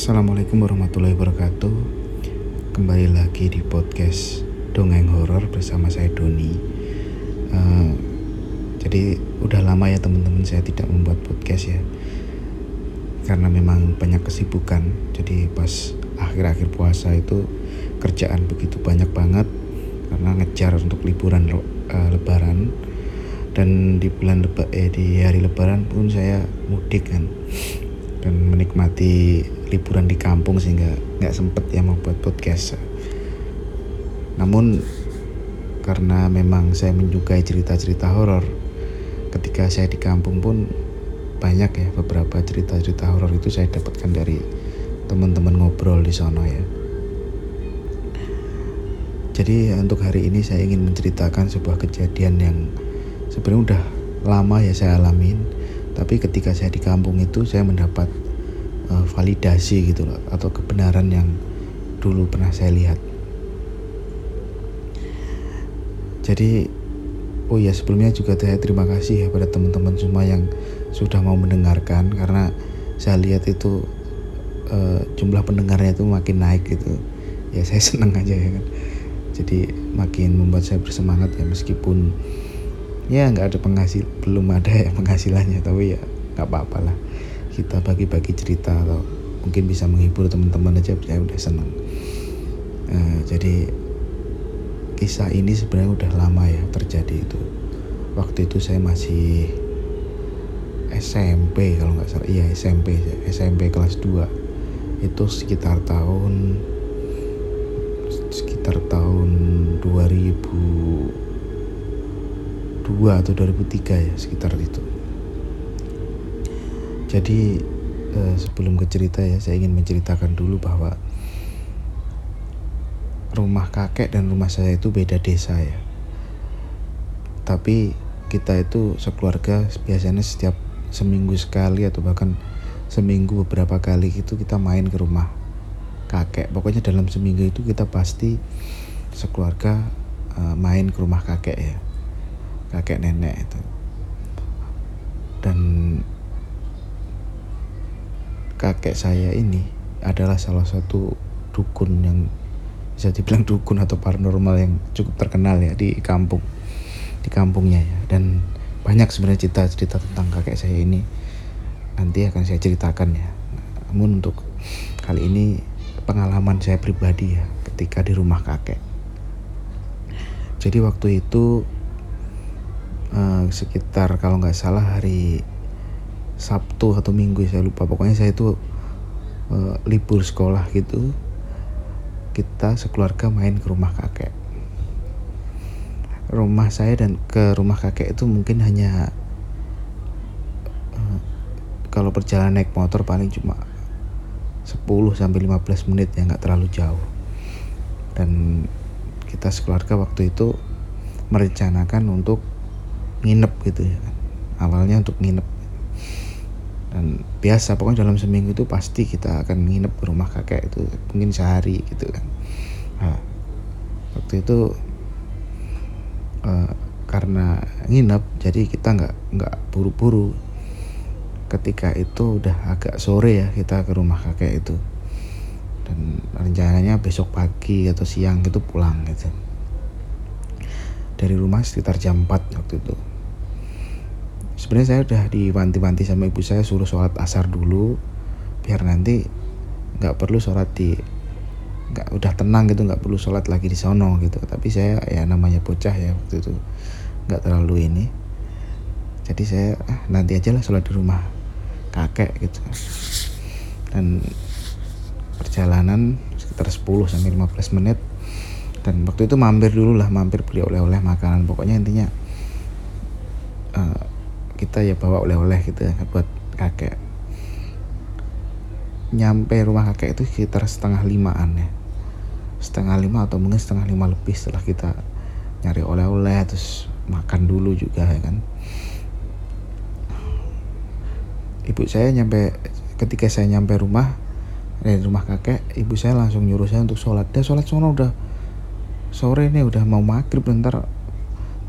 Assalamualaikum warahmatullahi wabarakatuh. Kembali lagi di podcast Dongeng Horor bersama saya Doni. Uh, Jadi udah lama ya teman-teman saya tidak membuat podcast ya. Karena memang banyak kesibukan. Jadi pas akhir-akhir puasa itu kerjaan begitu banyak banget. Karena ngejar untuk liburan uh, lebaran. Dan di bulan leba eh di hari lebaran pun saya mudik kan. Dan menikmati liburan di kampung sehingga nggak sempet ya mau buat podcast. Namun karena memang saya menyukai cerita-cerita horor ketika saya di kampung pun banyak ya beberapa cerita-cerita horor itu saya dapatkan dari teman-teman ngobrol di sana ya. Jadi untuk hari ini saya ingin menceritakan sebuah kejadian yang sebenarnya udah lama ya saya alamin. Tapi ketika saya di kampung itu saya mendapat uh, validasi gitu loh atau kebenaran yang dulu pernah saya lihat. Jadi oh ya sebelumnya juga saya terima kasih ya pada teman-teman semua yang sudah mau mendengarkan karena saya lihat itu uh, jumlah pendengarnya itu makin naik gitu. Ya saya senang aja ya kan. Jadi makin membuat saya bersemangat ya meskipun ya nggak ada penghasil belum ada ya penghasilannya tapi ya nggak apa-apa lah kita bagi-bagi cerita atau mungkin bisa menghibur teman-teman aja saya udah senang uh, jadi kisah ini sebenarnya udah lama ya terjadi itu. Waktu itu saya masih SMP kalau nggak salah. Iya SMP SMP kelas 2 itu sekitar tahun sekitar tahun 2000 2002 atau 2003 ya sekitar itu jadi eh, sebelum ke cerita ya saya ingin menceritakan dulu bahwa rumah kakek dan rumah saya itu beda desa ya. Tapi kita itu sekeluarga biasanya setiap seminggu sekali atau bahkan seminggu beberapa kali itu kita main ke rumah kakek. Pokoknya dalam seminggu itu kita pasti sekeluarga uh, main ke rumah kakek ya kakek nenek itu. Dan kakek saya ini adalah salah satu dukun yang bisa dibilang dukun atau paranormal yang cukup terkenal ya di kampung di kampungnya ya. Dan banyak sebenarnya cerita-cerita tentang kakek saya ini. Nanti akan saya ceritakan ya. Namun untuk kali ini pengalaman saya pribadi ya ketika di rumah kakek. Jadi waktu itu uh, sekitar kalau nggak salah hari Sabtu atau Minggu saya lupa. Pokoknya saya itu uh, libur sekolah gitu kita sekeluarga main ke rumah kakek. Rumah saya dan ke rumah kakek itu mungkin hanya uh, kalau perjalanan naik motor paling cuma 10 sampai 15 menit ya nggak terlalu jauh. Dan kita sekeluarga waktu itu merencanakan untuk nginep gitu ya. Awalnya untuk nginep dan biasa pokoknya dalam seminggu itu pasti kita akan nginep ke rumah kakek itu mungkin sehari gitu kan. Nah, waktu itu uh, karena nginep jadi kita nggak nggak buru-buru. Ketika itu udah agak sore ya kita ke rumah kakek itu. Dan rencananya besok pagi atau siang itu pulang gitu. Dari rumah sekitar jam 4 waktu itu sebenarnya saya udah diwanti-wanti sama ibu saya suruh sholat asar dulu biar nanti nggak perlu sholat di nggak udah tenang gitu nggak perlu sholat lagi di sono gitu. Tapi saya ya namanya bocah ya waktu itu nggak terlalu ini. Jadi saya ah, nanti aja lah sholat di rumah kakek gitu. Dan perjalanan sekitar 10 sampai 15 menit. Dan waktu itu mampir dulu lah mampir beli oleh-oleh makanan. Pokoknya intinya uh, kita ya bawa oleh-oleh gitu ya buat kakek. Nyampe rumah kakek itu sekitar setengah limaan ya. Setengah lima atau mungkin setengah lima lebih setelah kita nyari oleh-oleh terus makan dulu juga ya kan. Ibu saya nyampe ketika saya nyampe rumah dari rumah kakek ibu saya langsung nyuruh saya untuk sholat. Dia sholat sono udah sore ini udah mau maghrib bentar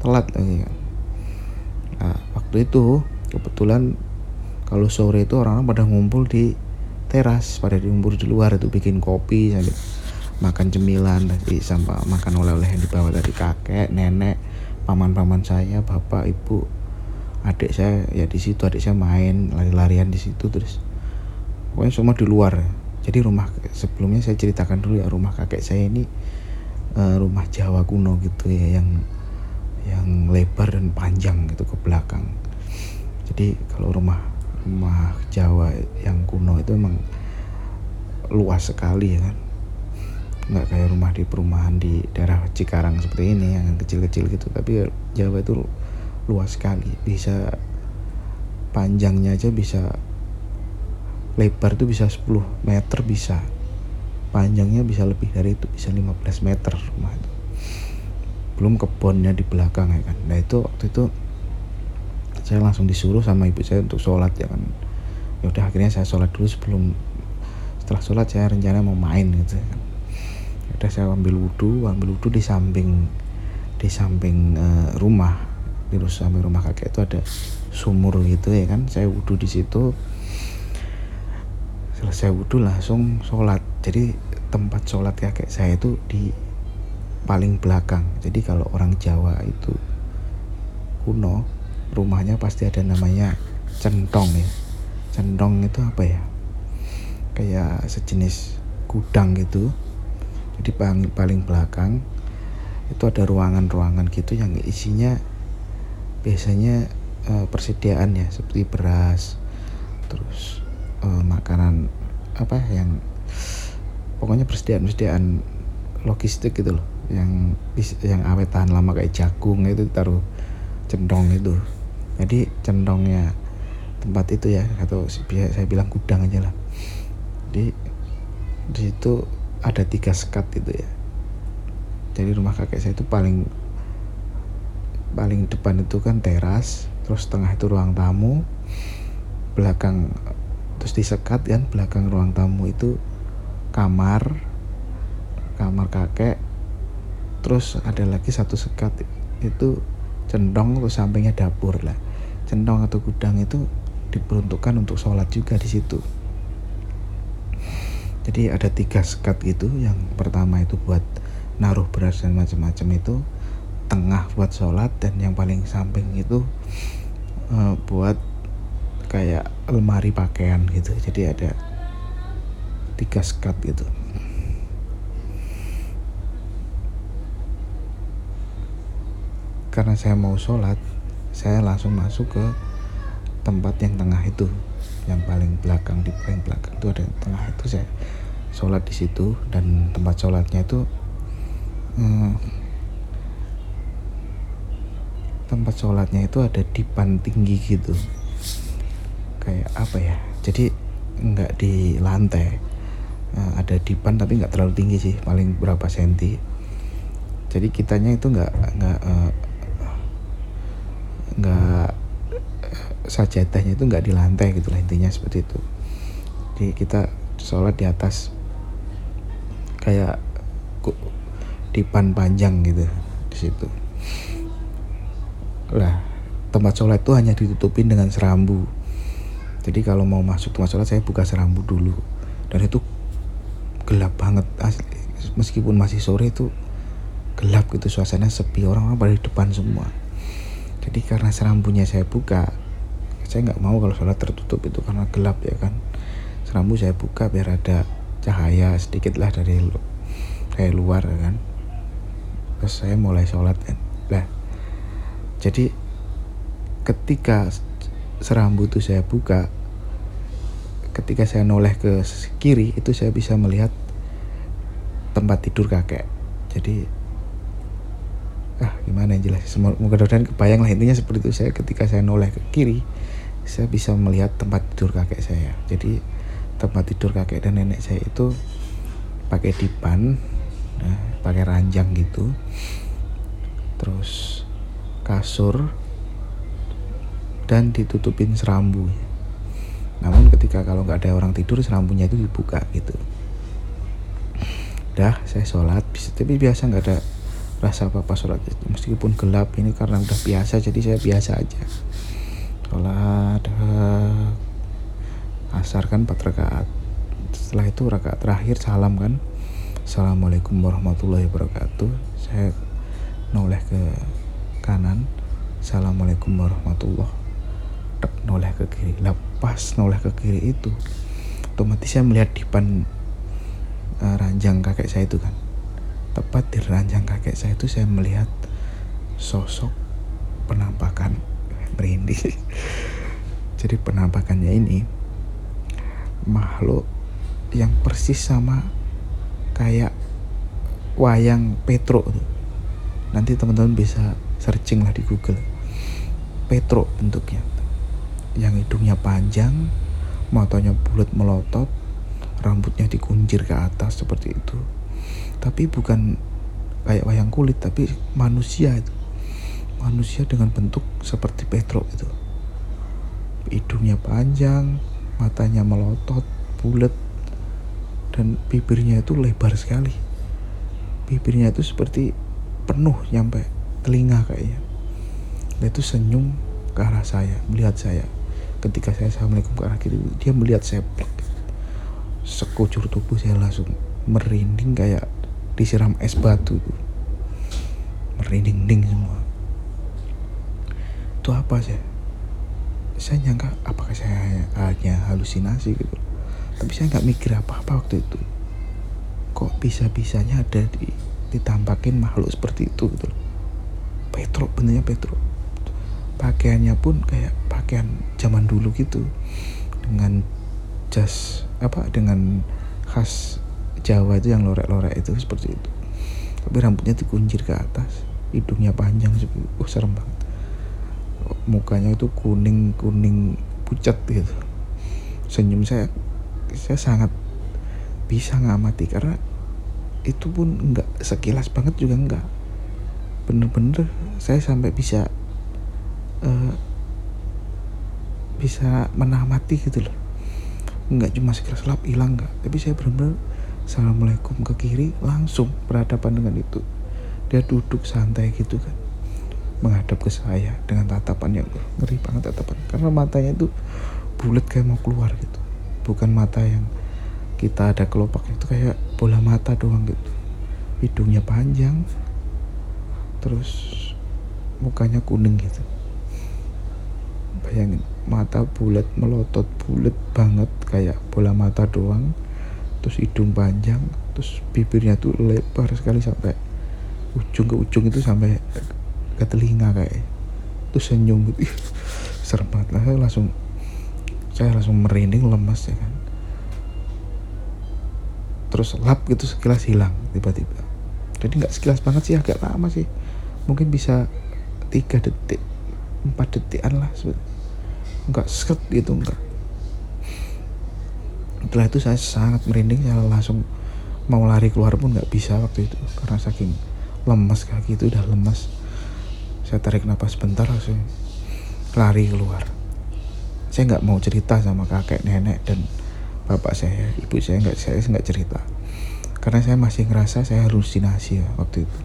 telat lagi kan. Nah waktu itu kebetulan kalau sore itu orang-orang pada ngumpul di teras pada diumbur di luar itu bikin kopi sambil makan cemilan tadi sampai makan oleh-oleh yang dibawa dari kakek nenek paman-paman saya bapak ibu adik saya ya di situ adik saya main lari-larian di situ terus pokoknya semua di luar. Jadi rumah sebelumnya saya ceritakan dulu ya rumah kakek saya ini uh, rumah Jawa kuno gitu ya yang yang lebar dan panjang gitu ke belakang jadi kalau rumah rumah Jawa yang kuno itu emang luas sekali ya kan? Nggak kayak rumah di perumahan di daerah Cikarang seperti ini yang kecil-kecil gitu. Tapi Jawa itu luas sekali. Bisa panjangnya aja bisa lebar tuh bisa 10 meter bisa. Panjangnya bisa lebih dari itu bisa 15 meter rumah itu. Belum kebunnya di belakang ya kan? Nah itu waktu itu saya langsung disuruh sama ibu saya untuk sholat ya kan. Ya udah akhirnya saya sholat dulu sebelum setelah sholat saya rencana mau main gitu ya kan. Ya udah saya ambil wudhu ambil wudhu di samping di samping uh, rumah. Di samping rumah kakek itu ada sumur gitu ya kan. Saya wudhu di situ. Selesai wudhu langsung sholat. Jadi tempat sholat kakek saya itu di paling belakang. Jadi kalau orang Jawa itu kuno rumahnya pasti ada namanya centong ya. Centong itu apa ya? Kayak sejenis gudang gitu. Jadi paling paling belakang itu ada ruangan-ruangan gitu yang isinya biasanya uh, persediaan ya seperti beras terus uh, makanan apa yang pokoknya persediaan persediaan logistik gitu loh. Yang yang awet tahan lama kayak jagung itu taruh centong itu jadi centongnya tempat itu ya atau saya bilang gudang aja lah. Di di situ ada tiga sekat itu ya. Jadi rumah kakek saya itu paling paling depan itu kan teras terus tengah itu ruang tamu belakang terus disekat kan belakang ruang tamu itu kamar kamar kakek terus ada lagi satu sekat itu centong terus sampingnya dapur lah centong atau gudang itu diperuntukkan untuk sholat juga di situ. Jadi ada tiga sekat gitu, yang pertama itu buat naruh beras dan macam-macam itu, tengah buat sholat dan yang paling samping itu uh, buat kayak lemari pakaian gitu. Jadi ada tiga sekat gitu. Karena saya mau sholat, saya langsung masuk ke tempat yang tengah itu. Yang paling belakang di paling belakang itu ada yang tengah itu saya sholat di situ. Dan tempat sholatnya itu hmm, tempat sholatnya itu ada di pan tinggi gitu. Kayak apa ya? Jadi nggak di lantai. Nah, ada dipan tapi nggak terlalu tinggi sih paling berapa senti. Jadi kitanya itu nggak nggak uh, nggak sajadahnya itu nggak di lantai gitu lah intinya seperti itu. Jadi kita sholat di atas kayak dipan panjang gitu di situ. Lah tempat sholat itu hanya ditutupin dengan serambu. Jadi kalau mau masuk tempat sholat saya buka serambu dulu. Dan itu gelap banget meskipun masih sore itu gelap gitu suasana sepi. Orang-orang pada di depan semua jadi karena serambunya saya buka saya nggak mau kalau sholat tertutup itu karena gelap ya kan. Serambu saya buka biar ada cahaya sedikit lah dari dari luar ya kan. Terus saya mulai sholat kan. Lah jadi ketika serambu itu saya buka ketika saya noleh ke kiri itu saya bisa melihat tempat tidur kakek. Jadi ah gimana yang jelas? Semoga mudah-mudahan kebayang lah. Intinya seperti itu. Saya ketika saya noleh ke kiri saya bisa melihat tempat tidur kakek saya. Jadi tempat tidur kakek dan nenek saya itu pakai dipan nah, pakai ranjang gitu. Terus kasur dan ditutupin serambu. Namun ketika kalau nggak ada orang tidur serambunya itu dibuka gitu. Dah saya sholat. Tapi biasa nggak ada rasa apa-apa sholat. Itu meskipun gelap ini karena udah biasa jadi saya biasa aja. Sholat asar kan 4 rakaat. Setelah itu rakaat terakhir salam kan. Assalamualaikum warahmatullahi wabarakatuh. Saya noleh ke kanan. Assalamualaikum warahmatullahi noleh ke kiri. Lepas noleh ke kiri itu otomatis saya melihat di depan uh, ranjang kakek saya itu kan tepat di ranjang kakek saya itu saya melihat sosok penampakan merinding. Jadi penampakannya ini makhluk yang persis sama kayak wayang Petro nanti teman-teman bisa searching lah di Google. Petro bentuknya. Yang hidungnya panjang matanya bulat melotot rambutnya dikunjir ke atas seperti itu tapi bukan kayak wayang kulit tapi manusia itu. Manusia dengan bentuk seperti Petro itu. Hidungnya panjang matanya melotot bulat dan bibirnya itu lebar sekali. Bibirnya itu seperti penuh nyampe telinga kayaknya. Dia itu senyum ke arah saya melihat saya. Ketika saya assalamualaikum ke arah kiri dia melihat saya sekujur tubuh saya langsung merinding kayak disiram es batu. Merinding-ding semua. Itu apa sih? Saya nyangka apakah saya hanya halusinasi gitu? Tapi saya nggak mikir apa-apa waktu itu. Kok bisa-bisanya ada di ditampakin makhluk seperti itu gitu? Petro benarnya Petro pakaiannya pun kayak pakaian zaman dulu gitu. Dengan jas apa dengan khas Jawa itu yang lorek-lorek itu seperti itu. Tapi rambutnya dikunjir ke atas hidungnya panjang oh serem banget. Mukanya itu kuning kuning pucat gitu. Senyum saya saya sangat bisa ngamati karena itu pun enggak sekilas banget juga enggak bener-bener saya sampai bisa uh, bisa menamati gitu loh. Nggak cuma sekilas lap hilang nggak. Tapi saya benar-benar assalamualaikum ke kiri langsung berhadapan dengan itu. Dia duduk santai gitu kan menghadap ke saya dengan tatapan yang ngeri banget tatapan. Karena matanya itu bulat kayak mau keluar gitu. Bukan mata yang kita ada kelopak itu kayak bola mata doang gitu. Hidungnya panjang terus mukanya kuning gitu. Bayangin mata bulat melotot bulat banget kayak bola mata doang terus hidung panjang terus bibirnya tuh lebar sekali sampai ujung ke ujung itu sampai ke telinga kayak. Terus senyum gitu. Serem lah saya langsung saya langsung merinding lemas ya kan. Terus lap gitu sekilas hilang tiba-tiba. Jadi nggak sekilas banget sih agak lama sih. Mungkin bisa tiga detik empat detikan lah. Nggak seret gitu enggak setelah itu saya sangat merinding saya langsung mau lari keluar pun nggak bisa waktu itu karena saking lemas kaki itu udah lemas saya tarik nafas bentar langsung lari keluar. Saya nggak mau cerita sama kakek nenek dan bapak saya ibu saya nggak saya nggak cerita. Karena saya masih ngerasa saya halusinasi ya waktu itu.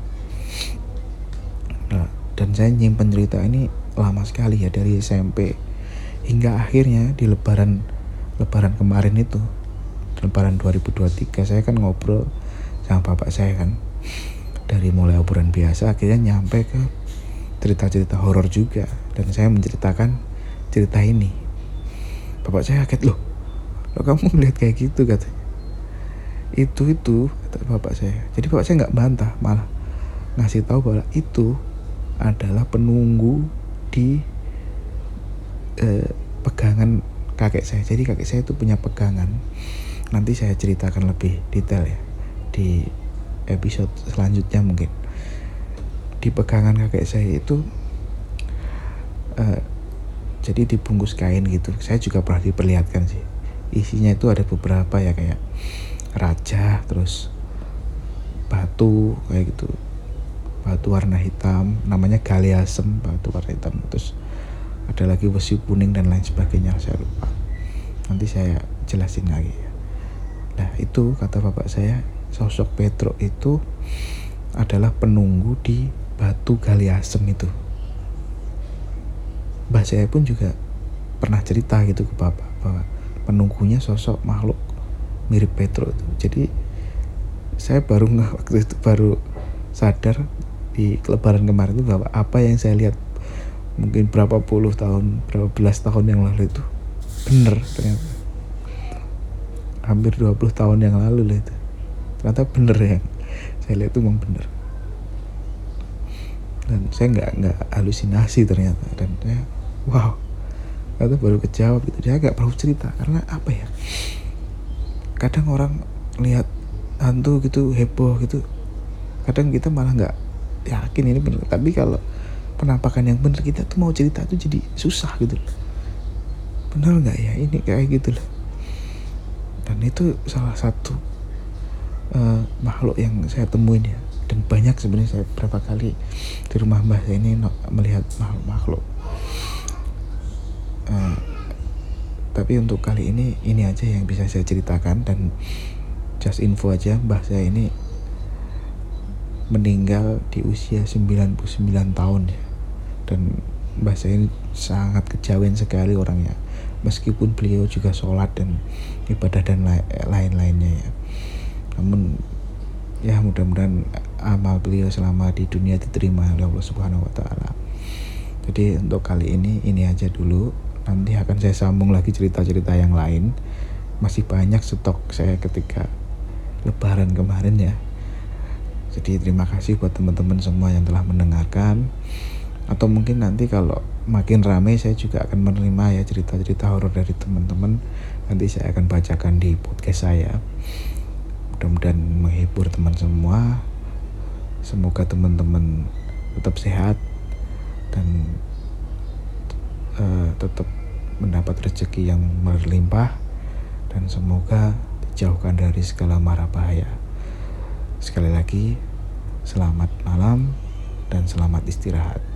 Nah, dan saya nyimpen cerita ini lama sekali ya dari SMP hingga akhirnya di lebaran lebaran kemarin itu lebaran 2023 saya kan ngobrol sama bapak saya kan. Dari mulai obrolan biasa akhirnya nyampe ke cerita-cerita horor juga. Dan saya menceritakan cerita ini. Bapak saya kaget loh lo kamu ngeliat kayak gitu? katanya. Itu itu kata bapak saya. Jadi bapak saya nggak bantah malah ngasih tahu bahwa itu adalah penunggu di eh, pegangan kakek saya. Jadi kakek saya itu punya pegangan nanti saya ceritakan lebih detail ya di episode selanjutnya mungkin. Di pegangan kakek saya itu uh, jadi dibungkus kain gitu. Saya juga pernah diperlihatkan sih. Isinya itu ada beberapa ya kayak raja terus batu kayak gitu. Batu warna hitam namanya galiasem batu warna hitam. Terus ada lagi besi kuning dan lain sebagainya saya lupa. Nanti saya jelasin lagi. ya nah itu kata bapak saya sosok Petro itu adalah penunggu di batu gali asem itu. Mbah saya pun juga pernah cerita gitu ke bapak bahwa penunggunya sosok makhluk mirip Petro itu. Jadi saya baru nggak waktu itu baru sadar di lebaran kemarin itu bahwa apa yang saya lihat mungkin berapa puluh tahun berapa belas tahun yang lalu itu bener ternyata hampir 20 tahun yang lalu lah itu. Ternyata bener ya. Saya lihat itu memang bener. Dan saya nggak nggak halusinasi ternyata. Dan saya wow. Itu baru kejawab gitu. Dia agak perlu cerita. Karena apa ya? Kadang orang lihat hantu gitu heboh gitu kadang kita malah nggak yakin ini bener. Tapi kalau penampakan yang bener kita tuh mau cerita tuh jadi susah gitu. Bener nggak ya? Ini kayak gitu loh dan itu salah satu uh, makhluk yang saya temuin ya. Dan banyak sebenarnya saya berapa kali di rumah mbah saya ini melihat makhluk-makhluk uh, tapi untuk kali ini ini aja yang bisa saya ceritakan dan just info aja mbah saya ini meninggal di usia 99 tahun ya. Dan mbah saya ini sangat kejawen sekali orangnya. Meskipun beliau juga sholat dan ibadah dan lain-lainnya ya namun ya mudah-mudahan amal beliau selama di dunia diterima oleh Allah Subhanahu wa taala. Jadi untuk kali ini ini aja dulu. Nanti akan saya sambung lagi cerita-cerita yang lain. Masih banyak stok saya ketika lebaran kemarin ya. Jadi terima kasih buat teman-teman semua yang telah mendengarkan. Atau mungkin nanti kalau makin ramai saya juga akan menerima ya cerita-cerita horor dari teman-teman. Nanti saya akan bacakan di podcast saya. Mudah-mudahan menghibur teman semua. Semoga teman-teman tetap sehat dan uh, tetap mendapat rezeki yang berlimpah dan semoga dijauhkan dari segala mara bahaya. Sekali lagi selamat malam dan selamat istirahat